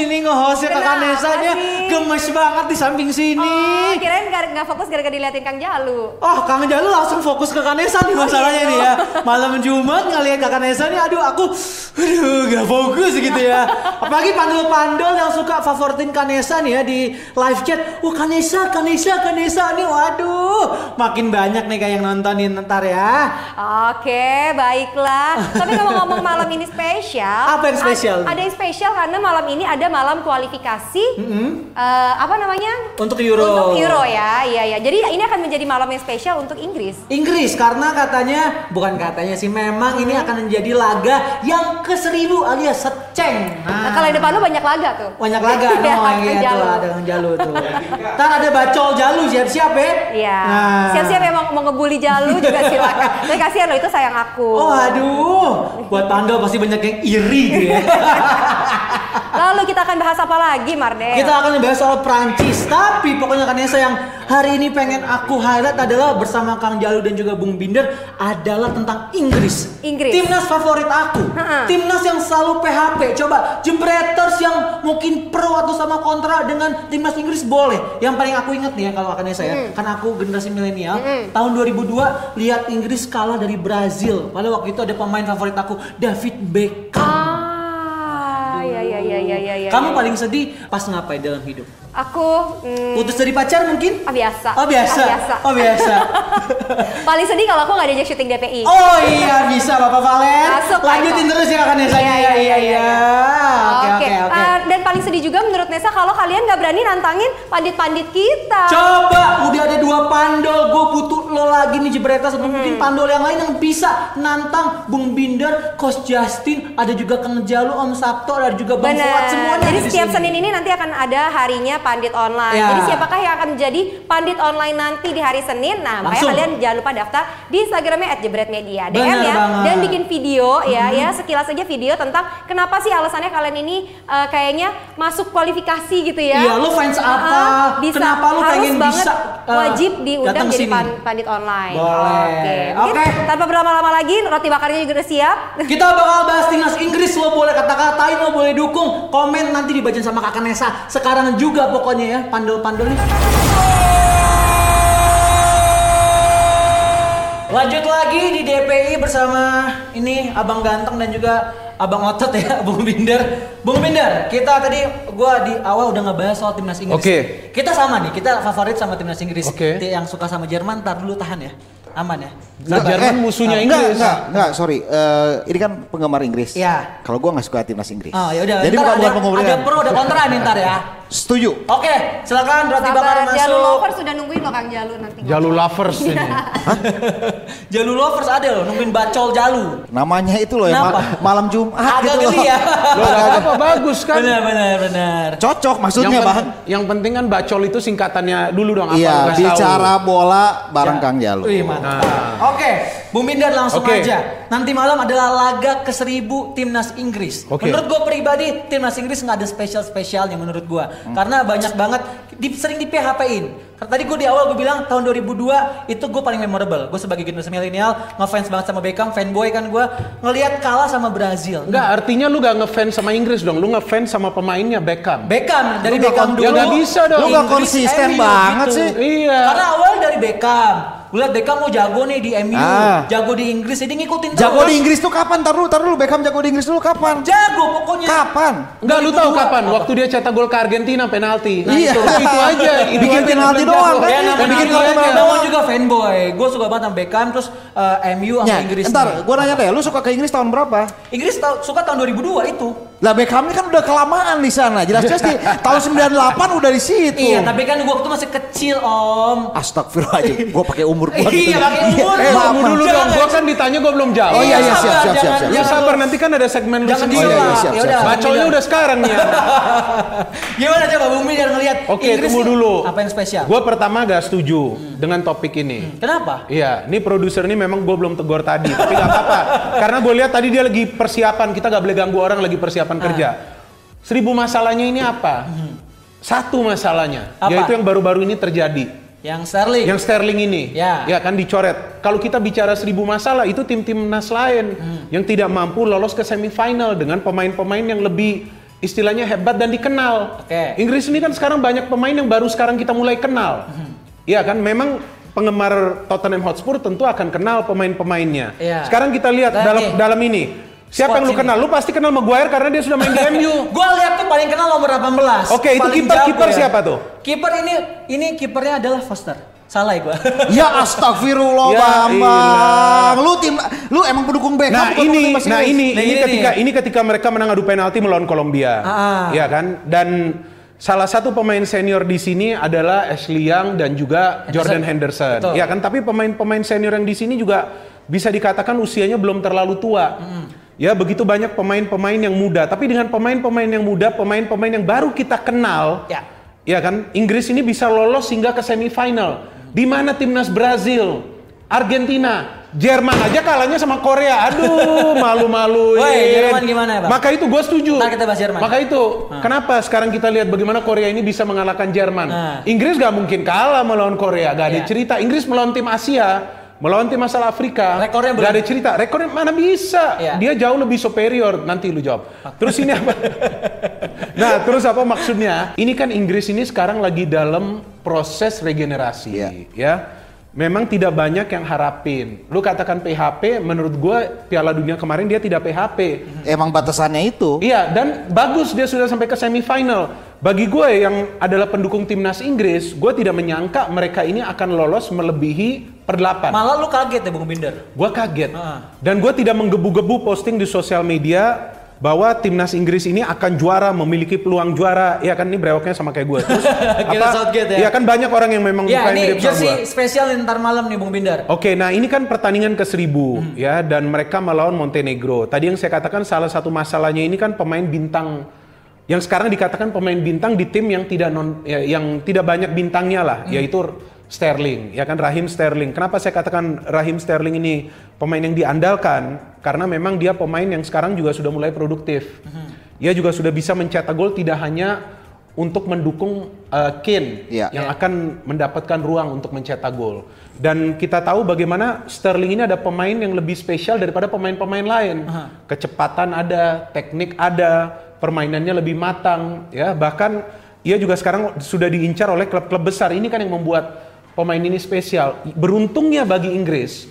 fokus ini nge-hostnya Kak Kenapa Kanesanya sih? Gemes banget di samping sini. Oh, kirain gak, gak fokus gara-gara diliatin Kang Jalu. Oh, Kang Jalu langsung fokus ke Kanesa nih masalahnya nih ya. Malam Jumat ngeliat Kak Kanesa nih, aduh aku, aduh gak fokus gitu ya. Apalagi pandol-pandol yang suka favoritin Kanesa nih ya di live chat. Wah Kanesa, Kanesa, Kanesa nih, waduh. Makin banyak nih kayak yang nontonin ntar ya. Oke, baiklah. Tapi ngomong-ngomong malam ini spesial. Apa yang spesial? Ada, ada yang spesial karena malam ini ada malam kualifikasi. Eh, apa namanya? Untuk Euro. Untuk Euro ya, iya ya. Jadi ini akan menjadi malam yang spesial untuk Inggris. Inggris karena katanya bukan katanya sih memang ini akan menjadi laga yang ke seribu alias seceng. Nah, kalau di depan lu banyak laga tuh. banyak laga no Iya, yang iya Jalu. tuh ada yang jalu tuh. Ntar ada bacol jalu siap-siap ya. Iya. Nah. Siap-siap yang mau, mau ngebully Jalu juga silakan. Tapi kasihan loh itu sayang aku. Oh aduh, buat pandol pasti banyak yang iri gitu ya. Lalu kita akan bahas apa lagi, Marde? Kita akan membahas soal Prancis, tapi pokoknya Kanesa yang hari ini pengen aku highlight adalah bersama Kang Jalu dan juga Bung Binder adalah tentang Inggris. Inggris. Timnas favorit aku. Ha-ha. Timnas yang selalu PHP. Coba jebreters yang mungkin pro atau sama kontra dengan timnas Inggris boleh. Yang paling aku inget nih ya kalau Kanesa ya, kan aku generasi milenial. Tahun 2002 lihat Inggris kalah dari Brazil. Padahal waktu itu ada pemain favorit aku, David Beckham. Ah, ya ya ya. ya, Kamu ya. paling sedih pas ngapain dalam hidup? Aku hmm, Putus dari pacar mungkin? ah, biasa. Oh biasa. Biasa. Oh biasa. paling sedih kalau aku nggak diajak syuting DPI. oh iya bisa Bapak Valen. Masuk, Lanjutin terus ya kakak Nesa. Iya, iya, iya, iya. Oke oke oke. Paling sedih juga menurut Nesa kalau kalian nggak berani nantangin pandit-pandit kita. Coba udah ada dua pandol, gue butuh lo lagi nih jebretas atau Hmm. mungkin pandol yang lain yang bisa nantang Bung Binder, Coach Justin, ada juga Kang Jalu, Om Sabto, ada juga Bang Fuad semuanya. Jadi setiap. Senin ini nanti akan ada harinya pandit online. Ya. Jadi siapakah yang akan menjadi pandit online nanti di hari Senin? Nah, makanya Langsung. kalian jangan lupa daftar di Instagramnya @jebretmedia. DM Benar ya banget. dan bikin video ya ya sekilas aja video tentang kenapa sih alasannya kalian ini eh, kayaknya masuk kualifikasi gitu ya. Iya, lo fans apa? Bisa. Kenapa lo Harus pengen banget bisa, eh, wajib diundang jadi sini? pan- pandit online. Boleh. Oke. Mungkin Oke. tanpa berlama-lama lagi roti bakarnya juga udah siap. Kita bakal bahas timnas Inggris lo boleh kata-katain lo boleh dukung komen nanti dibacain sama kakak Nesa sekarang juga pokoknya ya pandol-pandol nih lanjut lagi di DPI bersama ini abang ganteng dan juga abang otot ya Bung Binder Bung Binder kita tadi gua di awal udah ngebahas soal timnas Inggris Oke. kita sama nih kita favorit sama timnas Inggris Oke. yang suka sama Jerman ntar dulu tahan ya aman ya Nah, Jerman Eh, musuhnya enggak, Inggris. Enggak, enggak, sorry. Eh, ini kan penggemar Inggris. Iya. Kalau gua nggak suka timnas Inggris. Oh ya udah. Jadi bukan ada, bukan penggemar. ada pro ada kontra nih ntar ya. Setuju. Oke, silakan roti bakar Sabar, Jalu masuk. lovers sudah nungguin loh Kang Jalu nanti. Jalu lovers ini. Jalu lovers ada loh, nungguin bacol jalu. Namanya itu loh Kenapa? ma- malam Jumat Agak gitu loh. ya. Loh, nggak apa bagus kan? Benar benar benar. Cocok maksudnya, yang, Bang. pen- yang penting kan bacol itu singkatannya dulu dong. apa? Iya, Kasih tahu. bicara bola bareng Kang Jalu. Wih, mantap. Nah. Oke, Bung Binder langsung Oke. aja. Nanti malam adalah laga ke seribu timnas Inggris. Oke. Menurut gue pribadi, timnas Inggris nggak ada spesial spesialnya menurut gue. Karena banyak banget di, sering di PHP-in. Karena Tadi gue di awal gue bilang tahun 2002 itu gue paling memorable. Gue sebagai generasi milenial ngefans banget sama Beckham, fanboy kan gue ngelihat kalah sama Brazil. Enggak, artinya lu gak ngefans sama Inggris dong. Lu ngefans sama pemainnya Beckham. Beckham dari Lu Beckham dulu. Ya nggak bisa dong. Lu nggak Inggris, konsisten MU banget gitu. sih. Iya. Karena awal dari Beckham. Gue liat Beckham mau jago nih di MU, Ah. jago di Inggris, jadi ngikutin Jago terus. di Inggris tuh kapan? Tar dulu, tar dulu. Beckham jago di Inggris dulu kapan? Jago pokoknya. Kapan? Enggak, lu tahu 2002. kapan? Waktu dia cetak gol ke Argentina penalti. Nah, Iya. itu, itu aja. Itu Bikin aja penalti doang, jago. kan? Ya bikin namanya doang. Juga fanboy. Gue suka banget sama Beckham, terus eh, MU sama Ya, Inggris. ntar, gua nanya deh, lu suka ke Inggris tahun berapa? Inggris tau- suka tahun 2002 itu. Lah Beckham ini kan udah kelamaan di sana. Jelas-jelas di tahun 98 udah di situ. Iya, tapi kan gua waktu masih kecil, Om. Astagfirullahaladzim, gua pakai umur gua Iya, pakai umur. Eh, dulu Jangan. dong. Gua kan ditanya gua belum jawab. Oh iya, iya, siap, siap, jangan- siap, siap. Ya jangan sabar nanti kan ada segmen lu Jangan sendiri. Oh, iya, iya, siap, Ya. Bacolnya udah sekarang nih. ya. Gimana coba Bumi biar ngelihat Oke, Inggris tunggu dulu. Apa yang spesial? Gue pertama gak setuju dengan topik ini. Kenapa? Iya, ini produser ini memang gue belum tegur tadi, tapi gak apa-apa. Karena gue lihat tadi dia lagi persiapan, kita gak boleh ganggu orang lagi persiapan Ah. kerja. Seribu masalahnya ini apa? Satu masalahnya, Hmm. Apa? yaitu yang baru-baru ini terjadi. Yang Sterling. Yang Sterling ini, Ya. kan dicoret. Kalau kita bicara seribu masalah, itu tim-tim nas lain Hmm. yang tidak mampu lolos ke semifinal dengan pemain-pemain yang lebih istilahnya hebat dan dikenal. Oke. Inggris ini kan sekarang banyak pemain yang baru sekarang kita mulai kenal. Hmm. Iya kan, memang penggemar Tottenham Hotspur tentu akan kenal pemain-pemainnya. Iya. Sekarang kita lihat Nah, dalam nih. dalam ini. Siapa Squad yang lu sini. kenal? Lu pasti kenal Maguire karena dia sudah main di MU. Gua lihat tuh paling kenal nomor 18. Oke, itu Paling kiper- kiper ya. siapa tuh? Kiper ini ini kipernya adalah Foster. Salah ya gua. Ya astagfirullah Ya Bambang. Lu tim lu emang pendukung Beckham Nah ini, nah ini, Nah, ini ini ketika ini ketika mereka menang adu penalti melawan Kolombia, Ah. ya kan? Dan salah satu pemain senior di sini adalah Ashley Young dan juga Jordan Henderson, Betul. ya kan? Tapi pemain-pemain senior yang di sini juga bisa dikatakan usianya belum terlalu tua. Ya begitu banyak pemain-pemain yang muda, tapi dengan pemain-pemain yang muda, pemain-pemain yang baru kita kenal, Ya. ya kan? Inggris ini bisa lolos hingga ke semifinal. Di mana timnas Brazil, Argentina, Jerman aja kalahnya sama Korea. Aduh, malu-maluin. Woi, Jerman gimana, Bang? Maka itu gue setuju. Ntar kita bahas Jerman. Maka itu, kenapa sekarang kita lihat bagaimana Korea ini bisa mengalahkan Jerman. Nah. Inggris gak mungkin kalah melawan Korea, gak ada Iya. cerita. Inggris melawan tim Asia, melawan tim asal Afrika, Rekornya gak ada cerita. Rekornya mana bisa? Iya. Dia jauh lebih superior. Nanti lu jawab. Terus ini apa? nah, terus apa maksudnya? Ini kan Inggris ini sekarang lagi dalam proses regenerasi, Iya. ya. Memang tidak banyak yang harapin. Lu katakan PHP, menurut gue Piala Dunia kemarin dia tidak PHP. Emang batasannya itu. Iya, dan bagus dia sudah sampai ke semifinal. Bagi gue yang adalah pendukung timnas Inggris, gue tidak menyangka mereka ini akan lolos melebihi per 8. Malah lu kaget ya Bung Binder. Gue kaget. Ah. Dan gue tidak menggebu-gebu posting di sosial media bahwa timnas Inggris ini akan juara, memiliki peluang juara. Ya kan ini brewoknya sama kayak gue. Terus Kira Southgate ya? Iya kan banyak orang yang memang Ya, mukanya ini mirip sama gue. spesial ntar malam nih Bung Binder. Oke, nah ini kan pertandingan ke seribu Hmm. ya dan mereka melawan Montenegro. Tadi yang saya katakan salah satu masalahnya ini kan pemain bintang yang sekarang dikatakan pemain bintang di tim yang tidak non ya, yang tidak banyak bintangnya lah, Hmm. yaitu Sterling, ya kan Rahim Sterling. Kenapa saya katakan Rahim Sterling ini pemain yang diandalkan? Karena memang dia pemain yang sekarang juga sudah mulai produktif. Hmm. Dia juga sudah bisa mencetak gol tidak hanya untuk mendukung uh, Kane Iya. yang akan mendapatkan ruang untuk mencetak gol. Dan kita tahu bagaimana Sterling ini ada pemain yang lebih spesial daripada pemain-pemain lain. Kecepatan ada, teknik ada, permainannya lebih matang, ya. Bahkan ia juga sekarang sudah diincar oleh klub-klub besar. Ini kan yang membuat pemain ini spesial. Beruntungnya bagi Inggris,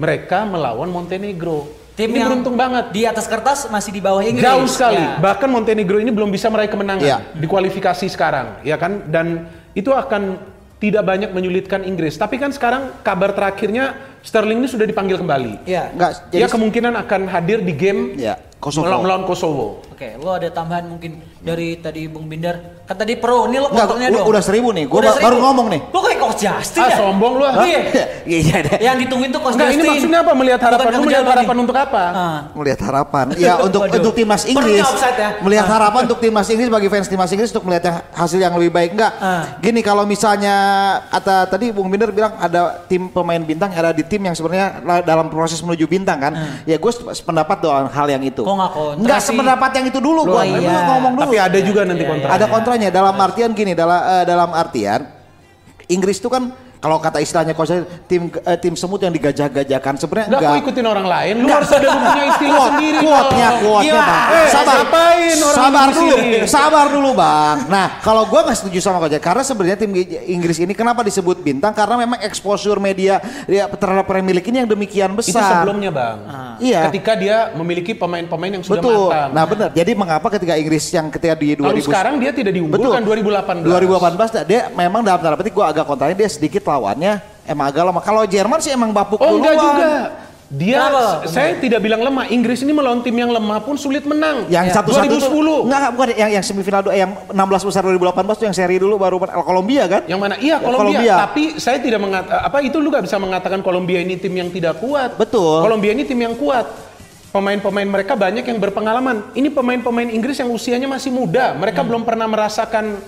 mereka melawan Montenegro. Tim ini yang beruntung banget. Di atas kertas masih di bawah Inggris. Jauh sekali. Ya. Bahkan Montenegro ini belum bisa meraih kemenangan Iya. di kualifikasi sekarang, ya kan? Dan itu akan tidak banyak menyulitkan Inggris. Tapi kan sekarang kabar terakhirnya Sterling ini sudah dipanggil kembali. Iya. Enggak, Dia jadi kemungkinan akan hadir di game ya, Kosovo. melawan, melawan Kosovo. Oke, lo ada tambahan mungkin dari tadi Bung Binder. Kan tadi pro, ini lo u- dong. udah seribu nih. Ba- baru ngomong nih. Lo kayak Coach Justin Ah, ya? sombong lu ah. Iya. Iya, iya deh. Yang ditungguin tuh Coach Enggak, ini Justin. maksudnya apa? Melihat harapan. Bukan Lu Kang melihat harapan nih. untuk apa? Ah. melihat harapan. Ya untuk Waduh. untuk timnas Inggris. ya? Melihat Ah. harapan untuk timnas Inggris bagi fans timnas Inggris untuk melihat hasil yang lebih baik enggak? Ah. Gini kalau misalnya kata tadi Bung Binder bilang ada tim pemain bintang ada di tim yang sebenarnya la- dalam proses menuju bintang kan. Ya gue sependapat doang hal yang itu. Nggak kontra Enggak sih? sependapat yang itu dulu gua. iya. Ngomong dulu. Tapi ada juga nanti Iya, kontra. Ada kontranya dalam artian gini dalam eh, dalam artian Inggris itu kan kalau kata istilahnya coach saya, tim eh, tim semut yang digajah-gajahkan sebenarnya Enggak, enggak. ikutin orang lain. Lu harus ada punya istilah sendiri. dong. quote-nya, Gimana? Bang. Eh, sabar, orang sabar dulu, sini? sabar dulu, Bang. Nah, kalau gua nggak setuju sama Coach, karena sebenarnya tim Inggris ini kenapa disebut bintang? Karena memang exposure media ya, terhadap Premier League ini yang demikian Itu besar. sebelumnya, Bang. Iya. Ketika dia memiliki pemain-pemain yang sudah Betul. matang. Nah, benar. Jadi mengapa ketika Inggris yang ketika di 2000 Kalau sekarang dia tidak diunggulkan 2018. 2018 dia memang dalam tanda petik gua agak kontrain dia sedikit lawannya emang agak lama. Kalau Jerman sih emang bapuk Oh enggak duluan. juga. Dia, Kenapa? saya tidak bilang lemah. Inggris ini melawan tim yang lemah pun sulit menang. Yang satu satu 2010. enggak enggak, bukan yang yang semifinal dua- yang 16 besar 2018 tuh yang seri dulu baru Kolombia kan? Yang mana? Iya Ya, Kolombia. Tapi saya tidak mengatakan apa itu lu gak bisa mengatakan Kolombia ini tim yang tidak kuat. Betul. Kolombia ini tim yang kuat. Pemain-pemain mereka banyak yang berpengalaman. Ini pemain-pemain Inggris yang usianya masih muda. Hmm. Mereka belum pernah merasakan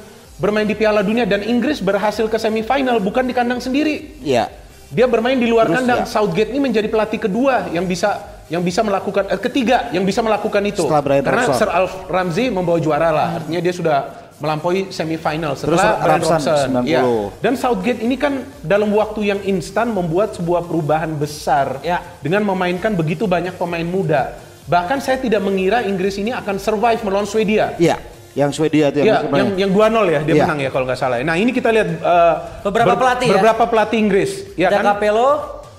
bermain di Piala Dunia dan Inggris berhasil ke semifinal bukan di kandang sendiri. Iya. Dia bermain di luar Terus kandang. ya. Southgate ini menjadi pelatih kedua yang bisa yang bisa melakukan eh, ketiga yang bisa melakukan itu. Setelah Brian Karena Robson. Sir Alf Ramsey membawa juara lah. Artinya dia sudah melampaui semifinal Terus setelah Brian Robson, Robson. 90. Ya. Dan Southgate ini kan dalam waktu yang instan membuat sebuah perubahan besar Ya. dengan memainkan begitu banyak pemain muda. Bahkan saya tidak mengira Inggris ini akan survive melawan Swedia. Iya, yang Swedia itu Ya, yang yang 2-0 ya dia Iya. menang ya kalau nggak salah. Nah, ini kita lihat uh, Beberapa pelatih ya? beberapa pelatih Inggris, ya ada kan? Capello,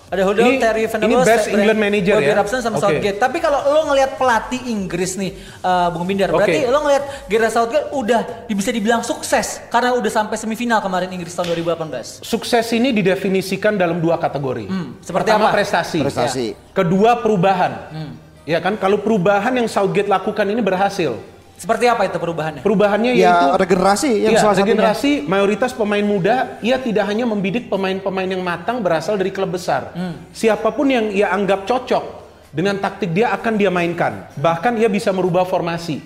ada Hoddle, Ini- Terry Van der ini best Brad- England manager Bobby ya? Robson sama Oke. Southgate. Tapi kalau lo ngelihat pelatih Inggris nih, uh, Bung Binder, Oke. berarti lo ngelihat Gareth Southgate udah bisa dibilang sukses karena udah sampai semifinal kemarin Inggris tahun 2018. Sukses ini didefinisikan dalam dua kategori. Hmm, seperti Pertama apa? prestasi. Prestasi. Ya. Kedua perubahan. Hmm. Ya kan kalau perubahan yang Southgate lakukan ini berhasil. Seperti apa itu perubahannya? Perubahannya Ya, yaitu regenerasi yang Iya, salah satunya. regenerasi mayoritas pemain muda, ia tidak hanya membidik pemain-pemain yang matang berasal dari klub besar. Hmm. Siapa pun yang ia anggap cocok dengan taktik dia akan dia mainkan. Bahkan ia bisa merubah formasi.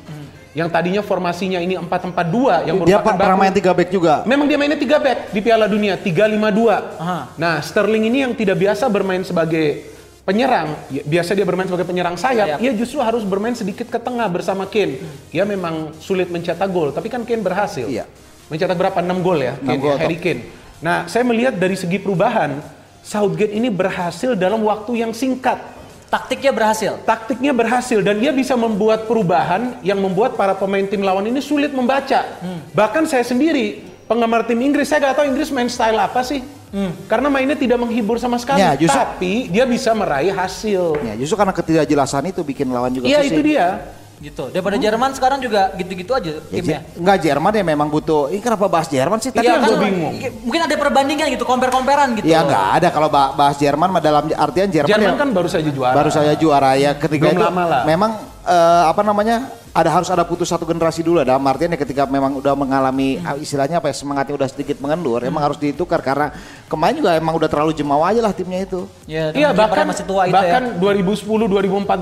Yang tadinya formasinya ini 4-4-2 yang Dia merupakan pernah baku- main 3 back juga. Memang dia mainnya 3 back di Piala Dunia, 3-5-2. Aha. Nah, Sterling ini yang tidak biasa bermain sebagai penyerang, ya, biasa dia bermain sebagai penyerang sayap, Sayap. ia justru harus bermain sedikit ke tengah bersama Kane. Ia memang sulit mencetak gol, tapi kan Kane berhasil. Iya. Mencetak berapa? 6 gol ya, Kane, gol, ya, Harry Kane. Nah, saya melihat dari segi perubahan, Southgate ini berhasil dalam waktu yang singkat. Taktiknya berhasil. Taktiknya berhasil dan dia bisa membuat perubahan yang membuat para pemain tim lawan ini sulit membaca. Bahkan saya sendiri penggemar tim Inggris, saya gak tahu Inggris main style apa sih. Karena mainnya tidak menghibur sama sekali. Ya, justru- Tapi dia bisa meraih hasil. Ya, justru karena ketidakjelasan itu bikin lawan juga Iya itu dia. Gitu. Daripada Jerman sekarang juga gitu-gitu aja Ya, timnya. Enggak Jerman ya memang butuh. Ini kenapa bahas Jerman sih? Tapi Iya, kan gua bingung. mungkin ada perbandingan gitu, compare-comparean gitu. Ya enggak ada kalau ba- bahas Jerman mah dalam artian Jerman, Jerman ya kan baru saja juara. baru saja juara ya ketika Belum itu lama lah. memang eh, apa namanya ada harus ada putus satu generasi dulu dalam artian ya ketika memang udah mengalami ah, istilahnya apa ya semangatnya udah sedikit mengendur emang harus ditukar karena kemarin juga emang udah terlalu jemawa aja lah timnya itu Ya, Iya dan bahkan masih tua itu bahkan ya. 2010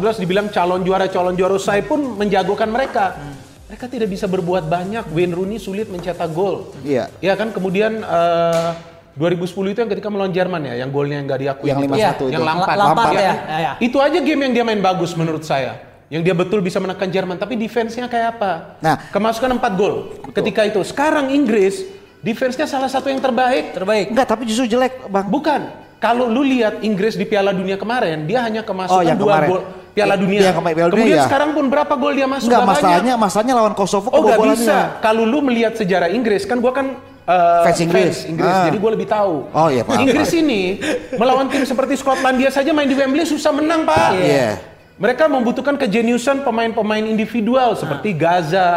2014 dibilang calon juara calon juara usai pun menjagokan mereka. Mereka tidak bisa berbuat banyak. Wayne Rooney sulit mencetak gol. Iya. Ya kan kemudian eh, 2010 itu yang ketika melawan Jerman ya, yang golnya yang nggak diakui. Yang gitu. 5-1 Iya, itu. yang Lampard. Lampard Ya ya, ya, ya. Itu aja game yang dia main bagus menurut saya. Yang dia betul bisa menekan Jerman, tapi defense-nya kayak apa? Nah. kemasukan 4 gol ketika itu. Sekarang Inggris defense-nya salah satu yang terbaik. Terbaik. enggak tapi justru jelek bang Bukan. Kalau lu lihat Inggris di Piala Dunia kemarin, dia hanya kemasukan Oh, yang dua kemarin. gol Piala Iya, Dunia. kemarin Piala Dunia, Kemudian ya. sekarang pun berapa gol dia masuk? enggak masalahnya masalahnya lawan Kosovo Oh kebobolannya. bisa. Kalau lu melihat sejarah Inggris, kan gua kan uh, Fans Inggris. Ah. jadi gue lebih tahu. Oh, iya, Pak. Inggris ini melawan tim seperti Skotlandia saja main di Wembley susah menang pak. Iya. Mereka membutuhkan kejeniusan pemain-pemain individual seperti Gaza,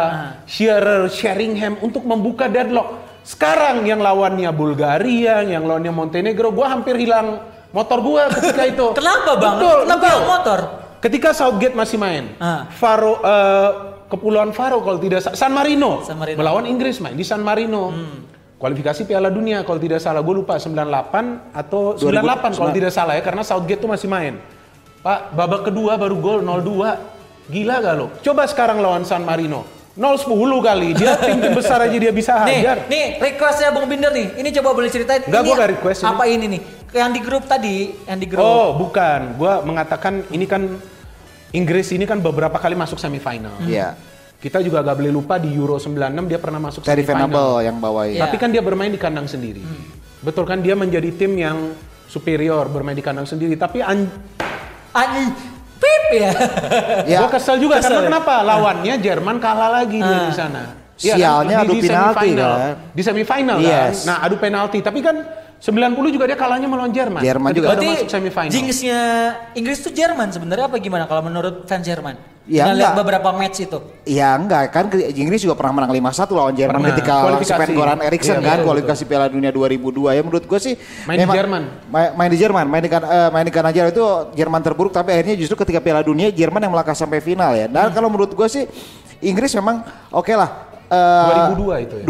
Shearer, Sheringham untuk membuka deadlock. Sekarang yang lawannya Bulgaria, yang lawannya Montenegro, gua hampir hilang motor gua ketika itu. Kenapa bang? Betul, Kenapa betul. motor? Ketika Southgate masih main, Ah. Faro eh, Kepulauan Faro kalau tidak sa- San Marino, San Marino. melawan Inggris main di San Marino. Kualifikasi Piala Dunia kalau tidak salah, gue lupa 98 atau 98 kalau 2000, tidak salah ya karena Southgate tuh masih main. Pak, babak kedua baru gol 0-2. Gila gak lo? Coba sekarang lawan San Marino. 0-10 kali. Dia tim-tim besar aja dia bisa Nih, hajar. nih requestnya Bung Binder nih. Ini coba boleh ceritain. Enggak, ini gua nggak request. Apa ini nih? Yang di grup tadi, yang di grup. Oh, bukan. Gua mengatakan ini kan Inggris ini kan beberapa kali masuk semifinal. Iya. Kita juga gak boleh lupa di Euro 96 dia pernah masuk Terry semifinal. Venable yang bawain. Iya. Tapi kan dia bermain di kandang sendiri. Betul kan dia menjadi tim yang superior bermain di kandang sendiri. Tapi an Ani, pip ya. Ya. gua kesel juga Kesel karena ya? kenapa? Lawannya Jerman kalah lagi Ah. di sana. Sialnya adu di penalti semifinal. kan? Di semifinal Yes. kan. Nah, adu penalti. Tapi kan 90 juga dia kalahnya melawan Jerman. Jerman Ketika juga. Berarti masuk semifinal. jinxnya Inggris tuh Jerman sebenarnya apa gimana kalau menurut fans Jerman? Ya, Dengan lihat enggak. beberapa match itu. Ya enggak kan Inggris juga pernah menang 5-1 lawan Jerman Pernah. ketika Kualifikasi. Sven Goran Eriksson Iya, kan betul, kualifikasi Piala Dunia 2002 ya menurut gue sih Main di Jerman. main, main di Jerman main di kan eh, main di Jerman itu Jerman terburuk tapi akhirnya justru ketika Piala Dunia Jerman yang melangkah sampai final ya Hmm. dan kalau menurut gue sih Inggris memang oke lah eh, 2002 itu ya?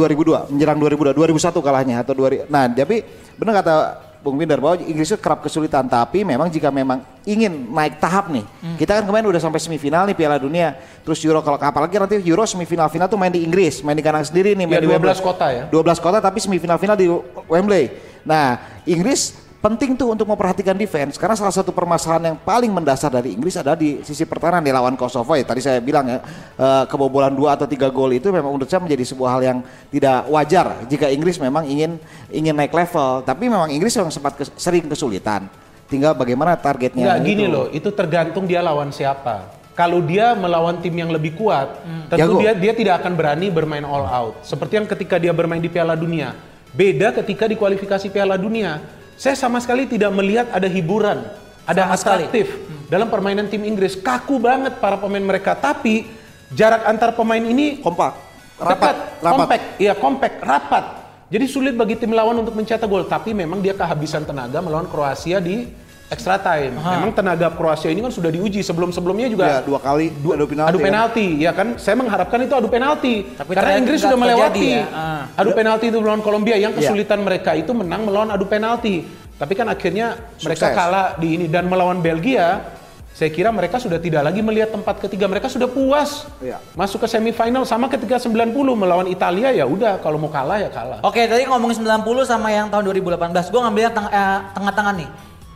2002 menjelang 2002 2001 kalahnya atau 2000 nah tapi benar kata Bung Binder bahwa Inggris itu kerap kesulitan tapi memang jika memang ingin naik tahap nih kita kan kemarin udah sampai semifinal nih Piala Dunia terus Euro kalau apalagi nanti Euro semifinal final tuh main di Inggris main di kandang sendiri nih Ya, main di 12 Wembley. kota ya. 12 kota tapi semifinal final di Wembley nah Inggris penting tuh untuk memperhatikan defense karena salah satu permasalahan yang paling mendasar dari Inggris adalah di sisi pertahanan di lawan Kosovo ya tadi saya bilang ya eh, kebobolan dua atau tiga gol itu memang menurut saya menjadi sebuah hal yang tidak wajar jika Inggris memang ingin ingin naik level tapi memang Inggris memang sempat kes- sering kesulitan tinggal bagaimana targetnya Enggak gini itu. loh, itu tergantung dia lawan siapa. Kalau dia melawan tim yang lebih kuat, tentu Jago. dia dia tidak akan berani bermain all out. Seperti yang ketika dia bermain di Piala Dunia. Beda ketika di kualifikasi Piala Dunia. Saya sama sekali tidak melihat ada hiburan, ada Sama sekali. atraktif dalam permainan tim Inggris. Kaku banget para pemain mereka, tapi jarak antar pemain ini kompak rapat, compact, iya compact, rapat. Jadi sulit bagi tim lawan untuk mencetak gol, tapi memang dia kehabisan tenaga melawan Kroasia di extra time. Memang tenaga Kroasia ini kan sudah diuji sebelum-sebelumnya juga ya dua kali adu penalti adu kan. penalti, ya kan? Saya mengharapkan itu adu penalti. Tapi Karena Inggris sudah melewati ya. Ah. adu penalti itu melawan Kolombia. Yang Iya. kesulitan mereka itu menang melawan adu penalti. Tapi kan akhirnya mereka Sukses. kalah di ini dan melawan Belgia. Saya kira mereka sudah tidak lagi melihat tempat ketiga. Mereka sudah puas Iya. masuk ke semifinal sama ketika 90 melawan Italia ya udah kalau mau kalah ya kalah. Oke, tadi ngomongin 90 sama yang tahun 2018. Gue ngambilnya teng- eh, tengah-tengah nih.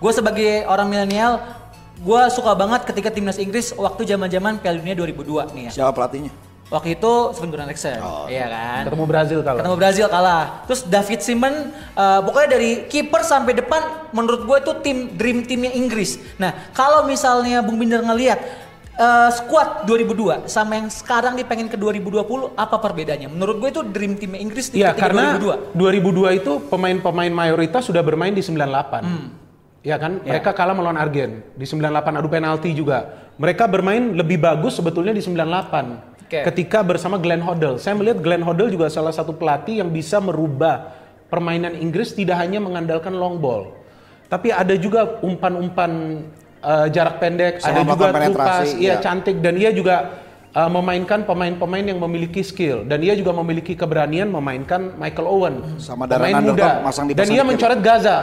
Gue sebagai orang milenial, gue suka banget ketika timnas Inggris waktu zaman-zaman Piala Dunia 2002 nih ya. siapa pelatihnya Waktu itu Sven Goran Eriksson, iya kan? Ketemu Brazil kalah. Ketemu Brazil kalah. Terus David Simon, eh, pokoknya dari kiper sampai depan, menurut gue itu tim dream timnya Inggris. Nah, kalau misalnya Bung Binder ngelihat eh, squad 2002 sama yang sekarang nih pengen ke 2020, apa perbedaannya? Menurut gue itu dream timnya Inggris di Iya ketika karena 2002. 2002 itu pemain-pemain mayoritas sudah bermain di 98. Hmm. Ya kan? Mereka kalah melawan Argen di 98 adu penalti juga. Mereka bermain lebih bagus sebetulnya di 98. Oke. Ketika bersama Glenn Hoddle. Saya melihat Glenn Hoddle juga salah satu pelatih yang bisa merubah permainan Inggris tidak hanya mengandalkan long ball. Tapi ada juga umpan-umpan eh, jarak pendek, Sama ada juga pass, iya iya. cantik dan ia juga uh, memainkan pemain-pemain yang memiliki skill dan ia juga memiliki keberanian memainkan Michael Owen Sama pemain muda masang dan ia mencoret Gaza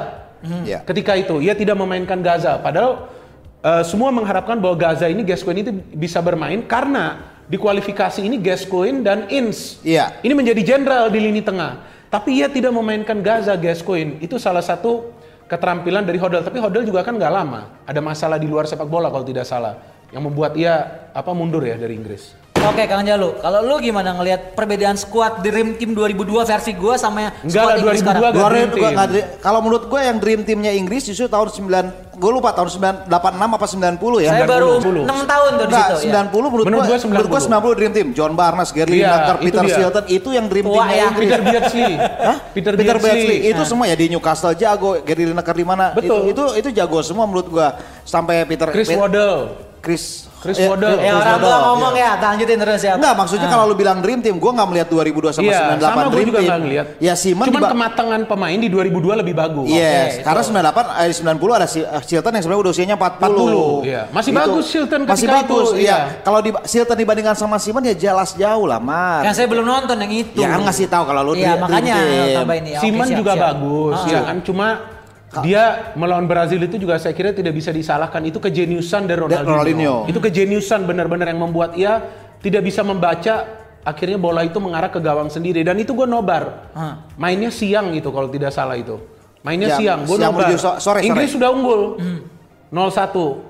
Ya. ketika itu ia tidak memainkan Gaza. Padahal uh, semua mengharapkan bahwa Gaza ini Gascoigne itu bisa bermain karena di kualifikasi ini Gascoigne dan Ince. Iya. ini menjadi jenderal di lini tengah. Tapi ia tidak memainkan Gaza Gascoigne itu salah satu keterampilan dari Hodel. Tapi Hodel juga kan nggak lama. Ada masalah di luar sepak bola kalau tidak salah. Yang membuat ia apa mundur ya dari Inggris Oke Kang Jalu, kalau lu gimana ngelihat perbedaan squad Dream Team 2002 versi gua sama yang Enggak lah, squad Inggris 2002 sekarang? Nggak Gua dream gua team. nggak dream- kalau menurut gue yang dream timnya Inggris justru tahun 9 gue lupa tahun 9 86 apa 90 ya. Saya baru 90. 6 tahun tuh di Enggak, situ. ya. 90 menurut, Menurut gua, gua menurut gua 90 dream team. John Barnes, Gary Iya, Lineker, Peter dia. Shilton itu yang dream teamnya ya. Inggris. Peter Beardsley Hah? Peter, Peter Beardsley, Beardsley. Itu Nah. semua ya di Newcastle jago, Gary Lineker di mana? Betul. Itu, itu itu jago semua menurut gua. Sampai Peter Chris Waddle Chris Chris Waddle. Chris Ya orang tua Waddle, ngomong iya. ya, lanjutin terus ya. Enggak, maksudnya kalau lu bilang dream team, gua nggak melihat 2002 sama Iya, 98 sama dream juga team. nggak ngeliat. Ya Simon Cuman kematangan pemain di 2002 lebih bagus. Yes, Oke, karena itu. 98 eh 90 ada si eh, Shilton yang sebenarnya udah usianya 40. 40, iya. Masih bagus Shilton Masih ketika bagus, itu, iya. iya. Kalau di Shilton dibandingkan sama Simon ya jelas jauh lah, Mar. Yang saya belum nonton yang itu. Ya kan ngasih tahu kalau lu Iya, makanya tambahin ya. Simon juga bagus, Ah. ya kan. Cuma dia melawan Brazil itu juga saya kira tidak bisa disalahkan. Itu kejeniusan dari Ronaldinho. Ronaldinho. Itu kejeniusan benar-benar yang membuat ia tidak bisa membaca akhirnya bola itu mengarah ke gawang sendiri dan itu gue nobar. Mainnya siang gitu kalau tidak salah itu. Mainnya Jam- siang, gue siang nobar. menuju so- sore, Inggris sore. sudah unggul. 0-1.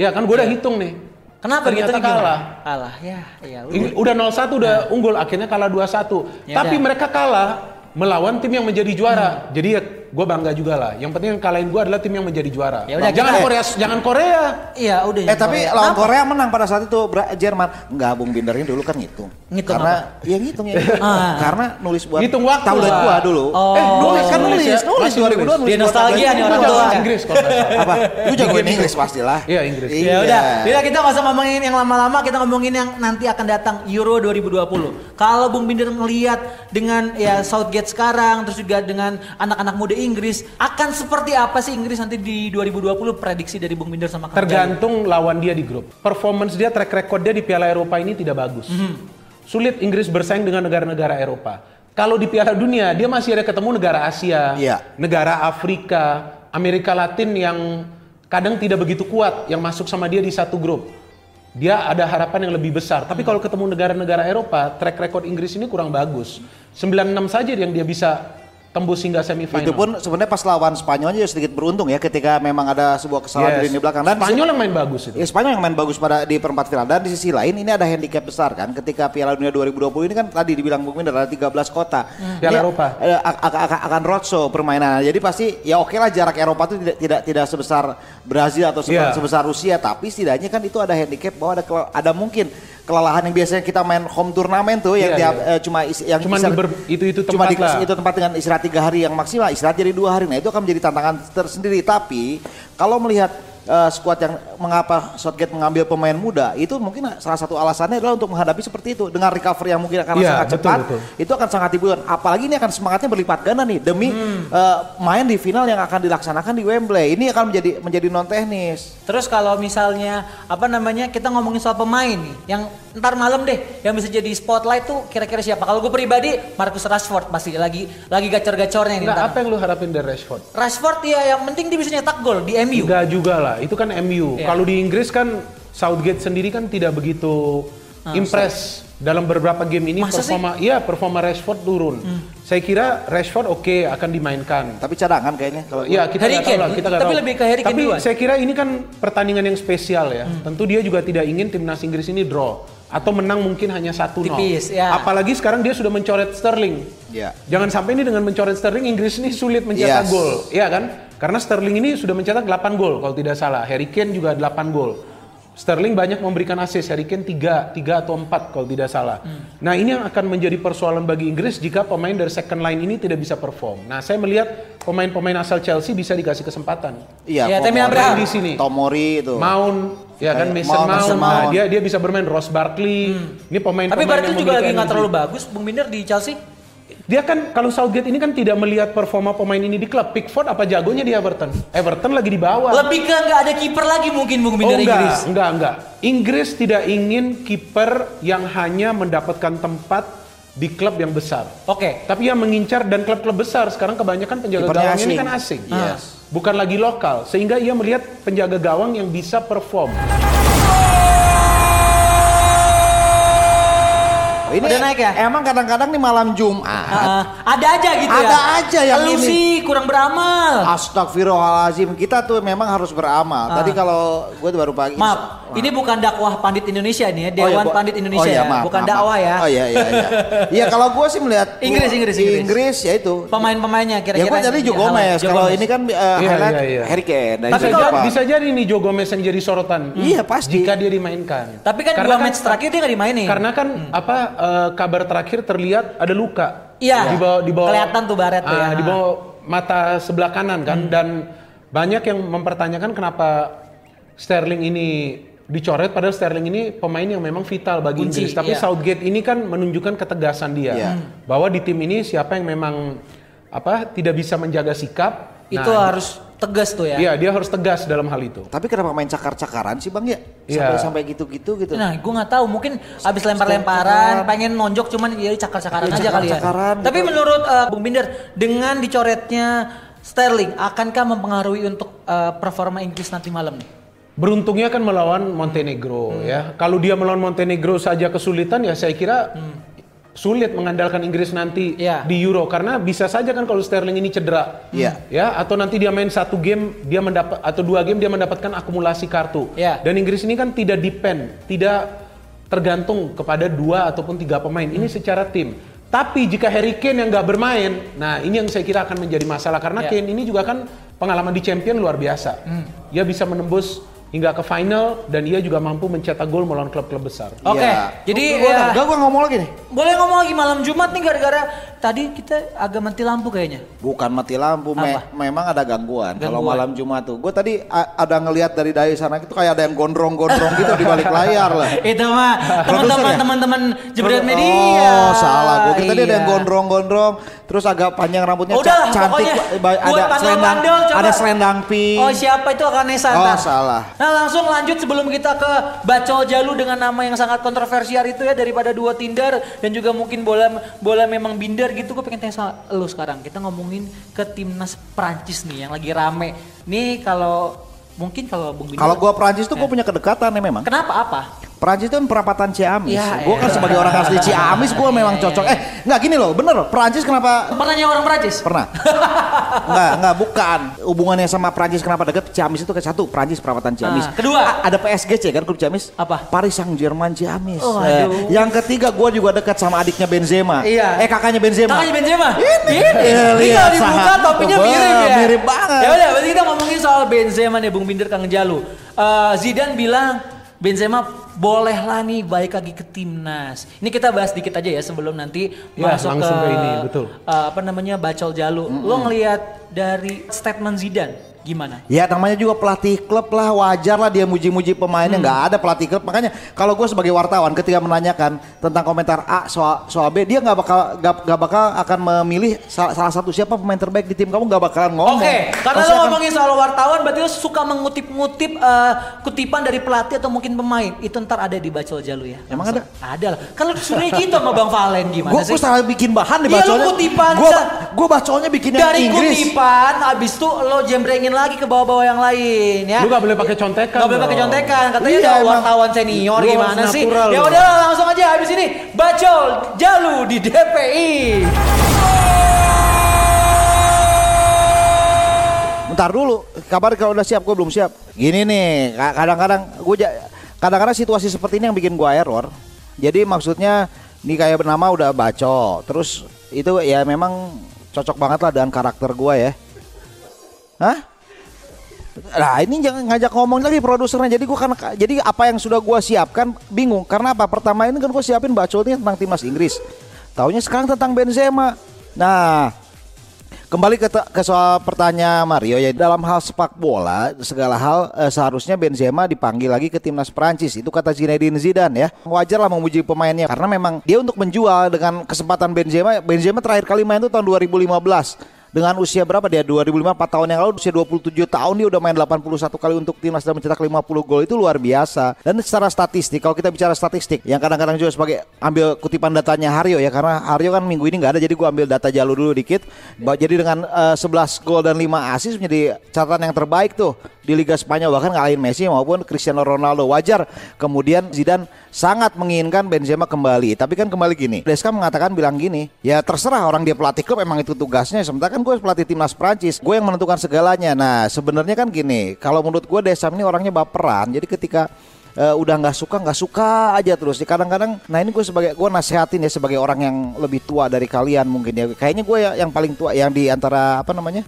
Ya kan gue udah hitung nih. Kenapa Ternyata gitu kalah. Kalah, ya. ya udah. Udah 0-1 udah unggul akhirnya kalah 2-1. Ya Tapi udah. mereka kalah melawan tim yang menjadi juara. Jadi ya gue bangga juga lah. Yang penting yang kalahin gue adalah tim yang menjadi juara. Ya udah, jangan kita- Korea, jangan Korea. Iya, udah. Eh tapi lawan Kenapa? Korea menang pada saat itu Bra- Jerman. Enggak, Bung Binder ini dulu kan ngitung. Ngitung Karena ya ngitung ya. Ah. Karena nulis buat Ngitung waktu tablet lah. gua dulu. Oh. Eh, nulis kan nulis, ya. nulis Masih 2002 nulis. Dia nostalgia nih orang tua. Inggris kalau salah. Apa? Lu jagoin Inggris pastilah. Iya, Inggris. Iya. Ya udah, bila kita nggak usah ngomongin yang lama-lama, kita ngomongin yang nanti akan datang Euro 2020. Kalau Bung Binder ngelihat dengan ya Southgate sekarang, terus juga dengan anak-anak muda Inggris, akan seperti apa sih Inggris nanti di 2020? Prediksi dari Bung Binder sama Kang Jalu? Tergantung lawan dia di grup. Performance dia, track record dia di Piala Eropa ini tidak bagus. Sulit Inggris bersaing dengan negara-negara Eropa. Kalau di Piala Dunia, dia masih ada ketemu negara Asia, Iya. negara Afrika, Amerika Latin yang kadang tidak begitu kuat yang masuk sama dia di satu grup. Dia ada harapan yang lebih besar. Tapi kalau ketemu negara-negara Eropa, track record Inggris ini kurang bagus. 96 saja yang dia bisa tembus hingga semifinal. Itu pun sebenarnya pas lawan Spanyol aja sedikit beruntung ya ketika memang ada sebuah kesalahan Yes. di lini belakang dan Spanyol yang main bagus itu. Ya, Spanyol yang main bagus pada di perempat final dan di sisi lain ini ada handicap besar kan ketika Piala Dunia 2020 ini kan tadi dibilang Bung Minder ada 13 kota. Piala Ini, Eropa. eh, ak- ak- ak- akan roadshow permainan. Jadi pasti ya oke lah jarak Eropa itu tidak tidak tidak sebesar Brazil atau sebesar, Iya. sebesar Rusia tapi setidaknya kan itu ada handicap bahwa ada ada mungkin kelelahan yang biasanya kita main home turnamen tuh yang Iya, tiap iya. eh, cuma is- yang di ber- itu-itu cuma di lah. itu tempat dengan istirahat tiga hari yang maksimal istirahat jadi dua hari nah itu akan menjadi tantangan tersendiri tapi kalau melihat eh, skuad yang mengapa Southgate mengambil pemain muda itu mungkin salah satu alasannya adalah untuk menghadapi seperti itu dengan recovery yang mungkin akan Iya, sangat betul, cepat betul. itu akan sangat dibutuhkan apalagi ini akan semangatnya berlipat ganda nih demi eh, main di final yang akan dilaksanakan di Wembley ini akan menjadi menjadi non teknis Terus kalau misalnya apa namanya kita ngomongin soal pemain nih, yang ntar malam deh yang bisa jadi spotlight tuh kira-kira siapa? Kalau gue pribadi Marcus Rashford pasti lagi lagi gacor-gacornya nih. Enggak, ntar. apa yang lu harapin dari Rashford? Rashford ya yang penting dia bisa nyetak gol di MU. Enggak juga lah, itu kan MU. Iya. Kalau di Inggris kan Southgate sendiri kan tidak begitu impress dalam beberapa game ini Masa sih? Hmm. performa iya performa Rashford turun. Saya kira Rashford oke akan dimainkan. tapi cadangan kayaknya kalau Ya kita Harry tahu Kane, lah, kita tapi tahu. lebih ke Harry Kane Tapi duluan. saya kira ini kan pertandingan yang spesial ya. Hmm. Tentu dia juga tidak ingin timnas Inggris ini draw atau menang mungkin hanya satu nol. Tipis, ya. Apalagi sekarang dia sudah mencoret Sterling. Ya. Jangan sampai ini dengan mencoret Sterling Inggris ini sulit mencetak Yes. gol, ya kan? Karena Sterling ini sudah mencetak 8 gol kalau tidak salah. Harry Kane juga 8 gol. Sterling banyak memberikan assist, Harry Kane 3, 3 atau 4 kalau tidak salah. Nah ini yang akan menjadi persoalan bagi Inggris jika pemain dari second line ini tidak bisa perform. Nah saya melihat pemain-pemain asal Chelsea bisa dikasih kesempatan. iya Ya, Tomori, Abraham. di sini. Tomori itu Mount, ya kan Mason Mount, Mount, Nah, Mount. dia dia bisa bermain Ross Barkley. Ini pemain Tapi Barkley juga lagi nggak terlalu bagus, Bung Binder di Chelsea. Dia kan kalau Southgate ini kan tidak melihat performa pemain ini di klub. Pickford apa jagonya di Everton? Everton lagi di bawah. Lebih ke nggak ada kiper lagi mungkin Bung Oh Binder enggak, Inggris. enggak, enggak. Inggris tidak ingin kiper yang hanya mendapatkan tempat di klub yang besar. Oke. Tapi yang mengincar dan klub-klub besar sekarang kebanyakan penjaga Kipernya gawang ini asing. kan asing. Yes. Bukan lagi lokal, sehingga ia melihat penjaga gawang yang bisa perform. Ini Udah naik ya? emang kadang-kadang nih malam Jumat Ah, ada aja gitu ya. Ada aja yang Lu ini. sih kurang beramal. Astagfirullahalazim, kita tuh memang harus beramal. Tadi kalau gue baru pagi. Maaf, ini bukan dakwah pandit Indonesia nih ya, Oh Dewan iya, Bo. Pandit Indonesia Oh iya, ya, maaf, bukan maaf, dakwah ya. Oh iya iya iya. Iya kalau gue sih melihat Inggris, Inggris, Inggris. Inggris ya itu. Pemain-pemainnya Ya kira-kira. gue tadi Joe halal. Gomez. Kalau ini kan uh, Iya, highlight iya, iya. Harry Kane. Ja- apa? bisa jadi nih Joe Gomez yang jadi sorotan. Iya, pasti. Jika dia dimainkan. Tapi kan dua match terakhir dia nggak dimainin. Karena kan apa eh, kabar terakhir terlihat ada luka. Iya, Di bawah di bawah kelihatan tuh baret tuh ah, ya. Di bawah mata sebelah kanan kan dan banyak yang mempertanyakan kenapa Sterling ini dicoret padahal Sterling ini pemain yang memang vital bagi Kunci, Inggris. Tapi iya. Southgate ini kan menunjukkan ketegasan dia Iya. bahwa di tim ini siapa yang memang apa tidak bisa menjaga sikap. Itu nah, harus tegas tuh ya. Iya, dia harus tegas dalam hal itu. Tapi kenapa main cakar-cakaran sih bang ya? Iya. Sampai sampai gitu-gitu gitu. Nah, gue nggak tahu. Mungkin abis lempar-lemparan, pengen nonjok, cuman ya cakar-cakaran Iya, aja kali ya. cakar-cakaran Tapi gitu. menurut uh, Bung Binder, dengan dicoretnya Sterling, akankah mempengaruhi untuk uh, performa Inggris nanti malam nih? Beruntungnya kan melawan Montenegro ya. Kalau dia melawan Montenegro saja kesulitan ya saya kira sulit mengandalkan Inggris nanti Iya. di Euro karena bisa saja kan kalau Sterling ini cedera. Iya. Ya, atau nanti dia main satu game dia mendapat atau dua game dia mendapatkan akumulasi kartu. Iya. Dan Inggris ini kan tidak depend, tidak tergantung kepada dua ataupun tiga pemain. Ini secara tim. Tapi jika Harry Kane yang nggak bermain, nah ini yang saya kira akan menjadi masalah karena Iya. Kane ini juga kan pengalaman di Champion luar biasa. Dia bisa menembus hingga ke final dan ia juga mampu mencetak gol melawan klub-klub besar. Oke, Iya. jadi Gua- ya- gua, gua ngomong lagi nih. Boleh ngomong lagi malam Jumat nih gara-gara tadi kita agak mati lampu kayaknya. Bukan mati lampu, me- memang ada gangguan, kalau Gangguan. malam Jumat tuh. Gue tadi ada ngelihat dari dari sana itu kayak ada yang gondrong-gondrong gitu di balik layar lah. Itu mah teman-teman ya? teman-teman jebret media. Oh, salah. Gue tadi ada yang Iya. gondrong-gondrong, terus agak panjang rambutnya Oh, udah, cantik, pokoknya ada selendang, ada selendang pink. Oh siapa itu Akanesa Oh, salah. Nah langsung lanjut sebelum kita ke Bacol Jalu dengan nama yang sangat kontroversial itu ya daripada dua Tinder dan juga mungkin bola bola memang binder gitu. Gue pengen tanya sama lu sekarang kita ngomongin ke timnas Prancis nih yang lagi rame. Nih kalau mungkin kalau Bung Kalau gue Prancis tuh gue punya kedekatan ya memang. kenapa? Apa Prancis itu kan perapatan Ciamis. Ya, gue kan elah. sebagai orang asli Ciamis, gue memang cocok. Eh, nggak gini loh, bener loh. Prancis kenapa Pernah nyewa orang Prancis? Pernah. enggak, enggak, bukan. Hubungannya sama Prancis kenapa deket? Ciamis itu ke satu, Prancis perapatan Ciamis. Ah, kedua. A- ada PSGC kan klub Ciamis? Apa? Paris Saint Germain Ciamis. Oh, Eh, aduh. yang ketiga gua juga dekat sama adiknya Benzema. Iya. Eh kakaknya Benzema. Kakaknya Benzema. Ini. Ini. Iya, kalau dibuka topinya mirip ya. mirip banget. Ya udah, berarti kita ngomongin soal Benzema nih Bung Binder Kang Jalu. Eh, Zidane bilang Benzema bolehlah nih balik lagi ke timnas. Ini kita bahas dikit aja ya sebelum nanti Ya, masuk ke, ke ini, betul. eh, apa namanya bacol Jalu. Lo ngelihat dari statement Zidane gimana? Ya namanya juga pelatih klub lah wajar lah dia muji-muji pemainnya Hmm. nggak ada pelatih klub makanya kalau gue sebagai wartawan ketika menanyakan tentang komentar A soal soal B dia nggak bakal nggak nggak bakal akan memilih salah, salah satu siapa pemain terbaik di tim kamu nggak bakalan ngomong. Oke, karena Pasti lo akan- ngomongin soal wartawan berarti lo suka mengutip-ngutip eh, kutipan dari pelatih atau mungkin pemain. Itu ntar ada di Bacol Jalu ya. Emang ada? Ada lah. Kan lo suruhnya gitu sama Bang Valen gimana Gue sih? salah bikin bahan di Iya, lu bacolnya. kutipan, Gue gue bacolnya bikin yang dari Inggris. kutipan habis itu lo jembrengin lagi ke bawah-bawah yang lain ya. Lu gak boleh pakai contekan. Gak boleh pakai contekan, katanya Iya, ada wartawan senior Lu gimana sih? Ya udah langsung aja habis ini bacol jalu di DPI. Bentar dulu, kabar kalau udah siap, gue belum siap. Gini nih, ka- kadang-kadang gue kadang-kadang situasi seperti ini yang bikin gue error. Jadi maksudnya ini kayak bernama udah baco, terus itu ya memang cocok banget lah dengan karakter gue ya. Hah? Nah ini jangan ngajak ngomong lagi produsernya. Jadi gua karena jadi apa yang sudah gua siapkan bingung. Karena apa? Pertama ini kan gua siapin bacolnya tentang timnas Inggris. Taunya sekarang tentang Benzema. Nah, Kembali ke, ke soal pertanyaan Mario ya dalam hal sepak bola segala hal eh, seharusnya Benzema dipanggil lagi ke timnas Prancis itu kata Zinedine Zidane ya wajar lah memuji pemainnya karena memang dia untuk menjual dengan kesempatan Benzema Benzema terakhir kali main itu tahun 2015 dengan usia berapa dia? 2005 4 tahun yang lalu usia 27 tahun dia udah main 81 kali untuk timnas dan mencetak 50 gol. Itu luar biasa. Dan secara statistik kalau kita bicara statistik yang kadang-kadang juga sebagai ambil kutipan datanya Haryo ya karena Haryo kan minggu ini nggak ada jadi gua ambil data jalur dulu dikit. Jadi dengan eh, 11 gol dan 5 assist menjadi catatan yang terbaik tuh di Liga Spanyol bahkan ngalahin Messi maupun Cristiano Ronaldo. Wajar kemudian Zidane sangat menginginkan Benzema kembali. Tapi kan kembali gini Deska mengatakan bilang gini ya terserah orang dia pelatih klub emang itu tugasnya. Sementara kan gue pelatih timnas Prancis gue yang menentukan segalanya. Nah sebenarnya kan gini kalau menurut gue Desam ini orangnya baperan. Jadi ketika eh, udah nggak suka nggak suka aja terus. Kadang-kadang nah ini gue sebagai gue nasehatin ya sebagai orang yang lebih tua dari kalian mungkin ya. Kayaknya gue ya- yang paling tua yang di antara apa namanya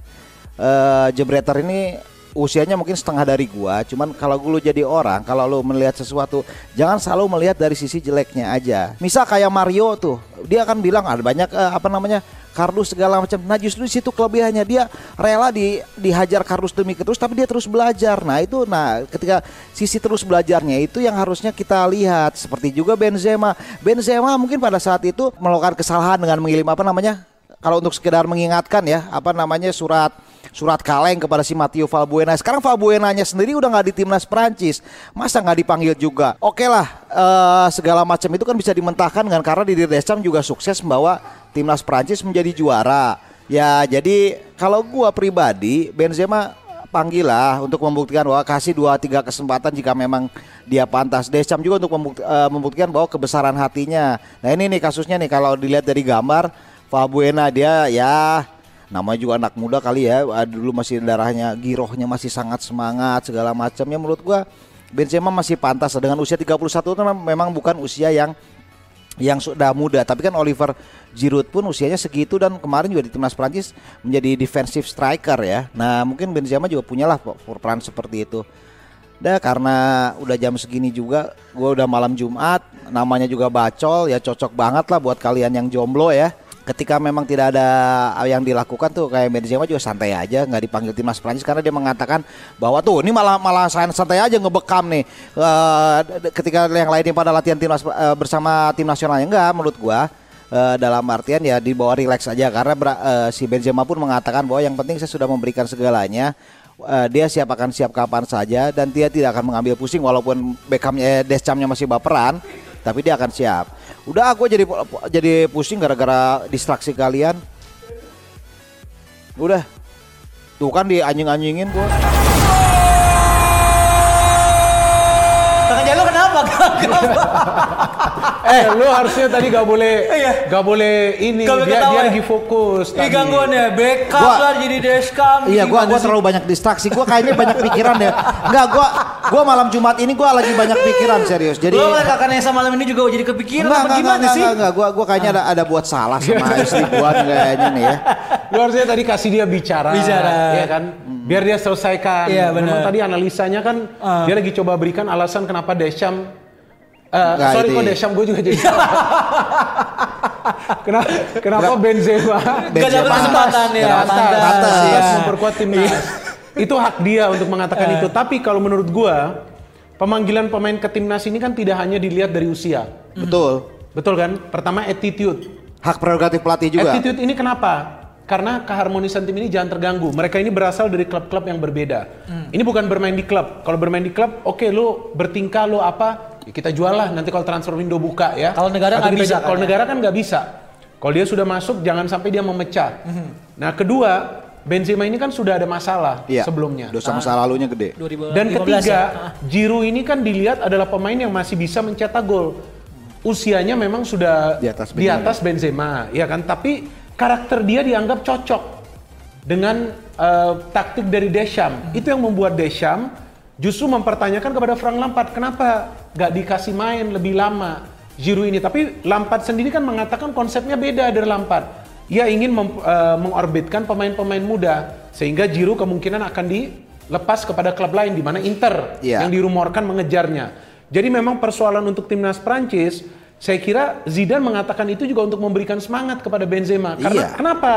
eh jebreter ini usianya mungkin setengah dari gua cuman kalau lu jadi orang kalau lu melihat sesuatu jangan selalu melihat dari sisi jeleknya aja. Misal kayak Mario tuh dia akan bilang ada banyak eh, apa namanya kardus segala macam. Nah justru di situ kelebihannya dia rela di dihajar kardus demi kardus tapi dia terus belajar. Nah itu nah ketika sisi terus belajarnya itu yang harusnya kita lihat. Seperti juga Benzema. Benzema mungkin pada saat itu melakukan kesalahan dengan mengirim apa namanya kalau untuk sekedar mengingatkan ya apa namanya surat surat kaleng kepada si Matteo Valbuena. Sekarang Valbuenanya sendiri udah nggak di timnas Prancis, masa nggak dipanggil juga? Oke lah, eh, segala macam itu kan bisa dimentahkan dengan karena Didier Deschamps juga sukses membawa timnas Prancis menjadi juara. Ya jadi kalau gua pribadi Benzema panggil lah untuk membuktikan bahwa kasih dua tiga kesempatan jika memang dia pantas. Deschamps juga untuk eh, membuktikan bahwa kebesaran hatinya. Nah ini nih kasusnya nih kalau dilihat dari gambar Valbuena dia ya. Namanya juga anak muda kali ya. Ah, dulu masih darahnya girohnya masih sangat semangat segala macamnya menurut gua Benzema masih pantas dengan usia 31 itu mem- memang bukan usia yang yang sudah muda. Tapi kan Oliver Giroud pun usianya segitu dan kemarin juga di timnas Prancis menjadi defensive striker ya. Nah mungkin Benzema juga punyalah pe- peran seperti itu. Dah karena udah jam segini juga gue udah malam Jumat namanya juga bacol ya cocok banget lah buat kalian yang jomblo ya ketika memang tidak ada yang dilakukan tuh kayak Benzema juga santai aja nggak dipanggil timnas Prancis karena dia mengatakan bahwa tuh ini malah malah saya santai aja ngebekam nih d- ketika yang lainnya pada latihan timnas eh, bersama tim nasionalnya enggak menurut gua Eh, dalam artian ya di bawah relax aja karena eh, si Benzema pun mengatakan bahwa yang penting saya sudah memberikan segalanya Eh, dia siap akan siap kapan saja dan dia tidak akan mengambil pusing walaupun Beckhamnya eh, Deschamps-nya masih baperan tapi dia akan siap. Udah aku jadi jadi pusing gara-gara distraksi kalian. Udah. Tuh kan di anjing-anjingin gua. Kang Jalu gagap. Eh, lu harusnya tadi gak boleh, Iya. gak boleh ini. Gak dia, dia ya? lagi fokus. Ih tadi. gangguan ya, backup Gua- lah jadi dashcam. Iya, gua Gimana gua terlalu banyak distraksi. Gua kayaknya banyak pikiran ya. Enggak, gua gua malam Jumat ini gua lagi banyak pikiran serius. Jadi Lo ngeliat kakak Nesa malam ini juga jadi kepikiran Enggak, apa enggak, gimana enggak, sih? enggak, enggak, gua gua kayaknya ada ada buat salah sama istri gua nih kayaknya nih ya. Lu harusnya tadi kasih dia bicara. Bicara. Ya kan? Biar dia selesaikan. Iya, Memang benar. tadi analisanya kan Ah. dia lagi coba berikan alasan kenapa Desham Nggak, sorry kok ya. Desham gue juga jadi salah. kenapa, kenapa Benzema Gak Benzema. dapet kesempatan ya. Gak pantas, pantas. Iya. memperkuat timnas. itu hak dia untuk mengatakan itu. Tapi kalau menurut gua, pemanggilan pemain ke timnas ini kan tidak hanya dilihat dari usia. Betul. Betul kan? Pertama attitude. Hak prerogatif pelatih juga. Attitude ini kenapa? Karena keharmonisan tim ini jangan terganggu. Mereka ini berasal dari klub-klub yang berbeda. Ini bukan bermain di klub. Kalau bermain di klub, oke lu bertingkah lu apa? Ya kita jual lah nanti kalau transfer window buka ya. Kalau negara nggak bisa jual. Kalau kan ya? negara kan nggak bisa. Kalau dia sudah masuk, jangan sampai dia memecah. Nah kedua, Benzema ini kan sudah ada masalah Iya. sebelumnya. Dosa masa lalunya gede. 2015 Dan ya. ketiga, Giroud ini kan dilihat adalah pemain yang masih bisa mencetak gol. Usianya memang sudah Di atas di atas Benzema, ya kan? Tapi karakter dia dianggap cocok dengan eh, taktik dari Deschamps. Itu yang membuat Deschamps justru mempertanyakan kepada Frank Lampard, kenapa nggak dikasih main lebih lama Giroud ini? Tapi Lampard sendiri kan mengatakan konsepnya beda dari Lampard. Ia ingin mem- eh, mengorbitkan pemain-pemain muda sehingga Giroud kemungkinan akan dilepas kepada klub lain di mana Inter Iya. yang dirumorkan mengejarnya. Jadi memang persoalan untuk timnas Prancis, saya kira Zidane mengatakan itu juga untuk memberikan semangat kepada Benzema. Karena Iya. kenapa?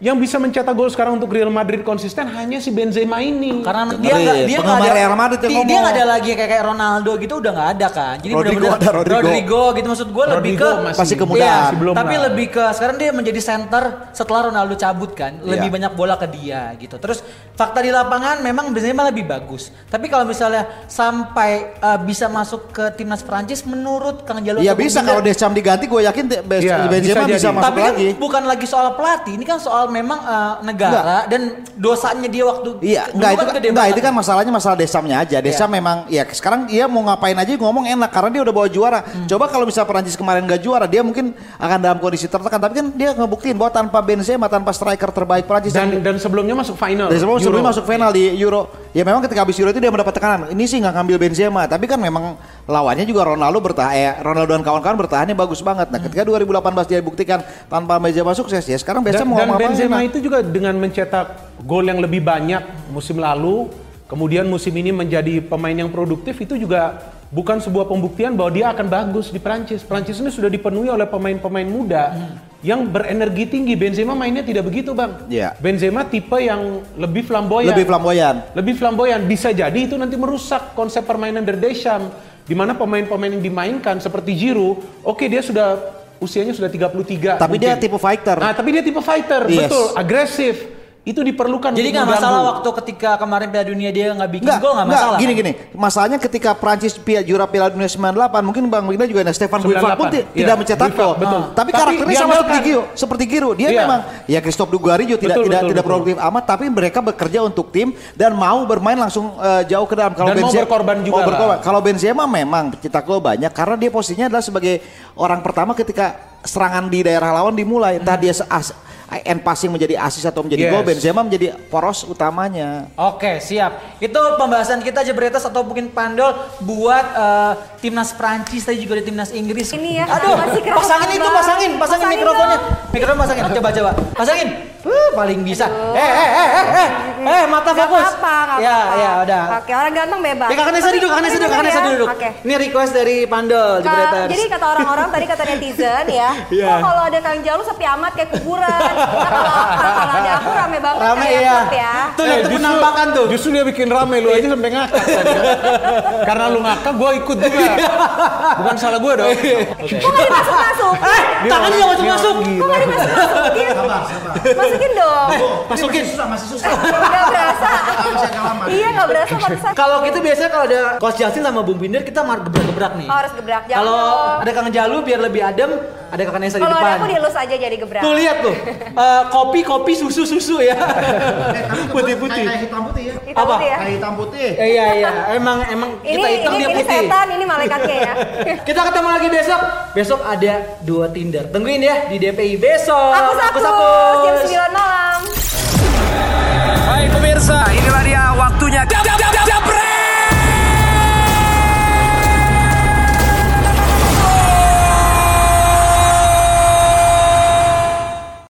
Yang bisa mencetak gol sekarang untuk Real Madrid konsisten hanya si Benzema ini. Karena dia nggak dia nggak ada Real Madrid yang dia- dia ngomong. nggak ada lagi kayak kayak Ronaldo gitu udah nggak ada kan. Jadi Rodrigo benar-benar ada, Rodrigo. Rodrigo gitu maksud gue lebih ke masih- Pasti kemudahan. Iya, Masih belum tapi lah. lebih ke sekarang dia menjadi center setelah Ronaldo cabut kan, lebih Iya. banyak bola ke dia gitu. Terus fakta di lapangan memang Benzema lebih bagus. Tapi kalau misalnya sampai uh, bisa masuk ke timnas Prancis menurut Kang Jalo Iya bisa kalau Deschamps diganti gue yakin De- Be- Iya, Benzema bisa bisa, masuk tapi kan lagi. bukan lagi soal pelatih, ini kan soal memang uh, negara dan dosanya dia waktu Iya, dulu enggak itu kan gede enggak banget. itu kan masalahnya masalah Desamnya aja. Desam memang ya sekarang dia mau ngapain aja ngomong enak karena dia udah bawa juara. Hmm. Coba kalau misalnya Perancis kemarin nggak juara, dia mungkin akan dalam kondisi tertekan. Tapi kan dia ngebuktiin bahwa tanpa Benzema, tanpa striker terbaik Perancis dan yang dan sebelumnya masuk final. dari sebelum, sebelum Euro. masuk final di Euro. Ya memang ketika habis Euro itu dia mendapat tekanan. Ini sih nggak ngambil Benzema, tapi kan memang lawannya juga Ronaldo bertahan, eh, Ronaldo dan kawan-kawan bertahannya bagus banget. Nah, ketika 2018 dia buktikan tanpa Benzema sukses ya. Sekarang Benzema mau dan Benzema itu juga dengan mencetak gol yang lebih banyak musim lalu, kemudian musim ini menjadi pemain yang produktif itu juga bukan sebuah pembuktian bahwa dia akan bagus di Prancis. Prancis ini sudah dipenuhi oleh pemain-pemain muda yang berenergi tinggi. Benzema mainnya tidak begitu, Bang. Iya. Benzema tipe yang lebih flamboyan. Lebih flamboyan. Lebih flamboyan bisa jadi itu nanti merusak konsep permainan dari Deschamps di mana pemain-pemain yang dimainkan seperti Giroud, oke dia sudah usianya sudah 33. Tapi dia mungkin. tipe fighter. Nah, tapi dia tipe fighter, Yes. betul, agresif. Itu diperlukan Jadi nggak mengganggu. masalah waktu ketika kemarin Piala Dunia dia nggak bikin gol nggak enggak, masalah. gini kan? gini. Masalahnya ketika Prancis pia, juara Piala Dunia 98, mungkin Bang Wina juga ada Stefan 98, Guivat pun iya. tidak mencetak Guivat, gol. betul. Tapi, Tapi karakternya sama seperti Giro, seperti Giro. Dia Iya. memang ya Christophe Dugarry juga tidak Betul, tidak betul, tidak betul. produktif amat, tapi mereka bekerja untuk tim dan mau bermain langsung eh, jauh ke dalam. Kalau Dan mau Benzema- berkorban juga mau lah. berkorban. Kalau Benzema memang cetak gol banyak karena dia posisinya adalah sebagai orang pertama ketika serangan di daerah lawan dimulai. Entah dia se- as- end passing menjadi asis atau menjadi Yes. gol, Benzema menjadi poros utamanya. Oke siap. Itu pembahasan kita Jebretas atau mungkin Pandol buat eh, timnas Prancis tadi juga ada timnas Inggris. Ini ya, Aduh, masih keras pasangin itu, pasangin, pasangin, Pasangin mikrofonnya. dong. Mikrofon pasangin, coba coba. Pasangin. Uh, paling bisa. Eh, eh, eh, eh, eh, eh, mata Nggak fokus. apa-apa, nggak Ya, apa-apa. ya, udah. Oke, orang ganteng bebas. Ya kakak Nesa duduk, kakak Nesa duduk, kakak Nesa duduk. Oke. Ini request dari Pandol Ka- Jebretas. jadi kata orang-orang tadi kata netizen ya, Iya. kok kalau ada Kang Jalu sepi amat kayak kuburan. Kalau kalau ada aku rame banget Rame kayak iya. ya. Tuh, Eh, itu penampakan tuh. Justru dia bikin rame lu aja sampai ngakak tadi. Karena lu ngakak, gue ikut juga. Bukan salah gue dong. Kok nggak dimasuk-masuk? Eh, tangannya nggak masuk-masuk. Kok nggak dimasuk-masukin? Masukin dong. Masukin. Nggak berasa. Iya nggak berasa pantesan. Kalau gitu biasanya kalau ada Coach Justin sama Bung Binder kita mar gebrak-gebrak nih. Oh, harus gebrak. Kalau ada Kang Jalu biar lebih adem, ada kakak Nesa di Kalau ada depan. aku dilus aja jadi gebrak. Tuh lihat tuh, Eh, kopi kopi susu susu ya. Eh, putih putih. Kayak hitam putih ya. Hitam Apa? Ya? kayak hitam putih eh, Iya iya. Emang emang ini, kita hitam ini, dia putih. Ini setan, ini malaikatnya ya. kita ketemu lagi besok. Besok ada dua Tinder. Tungguin ya di DPI besok. Aku sapu. Jam sembilan malam. Hai pemirsa, inilah dia waktunya.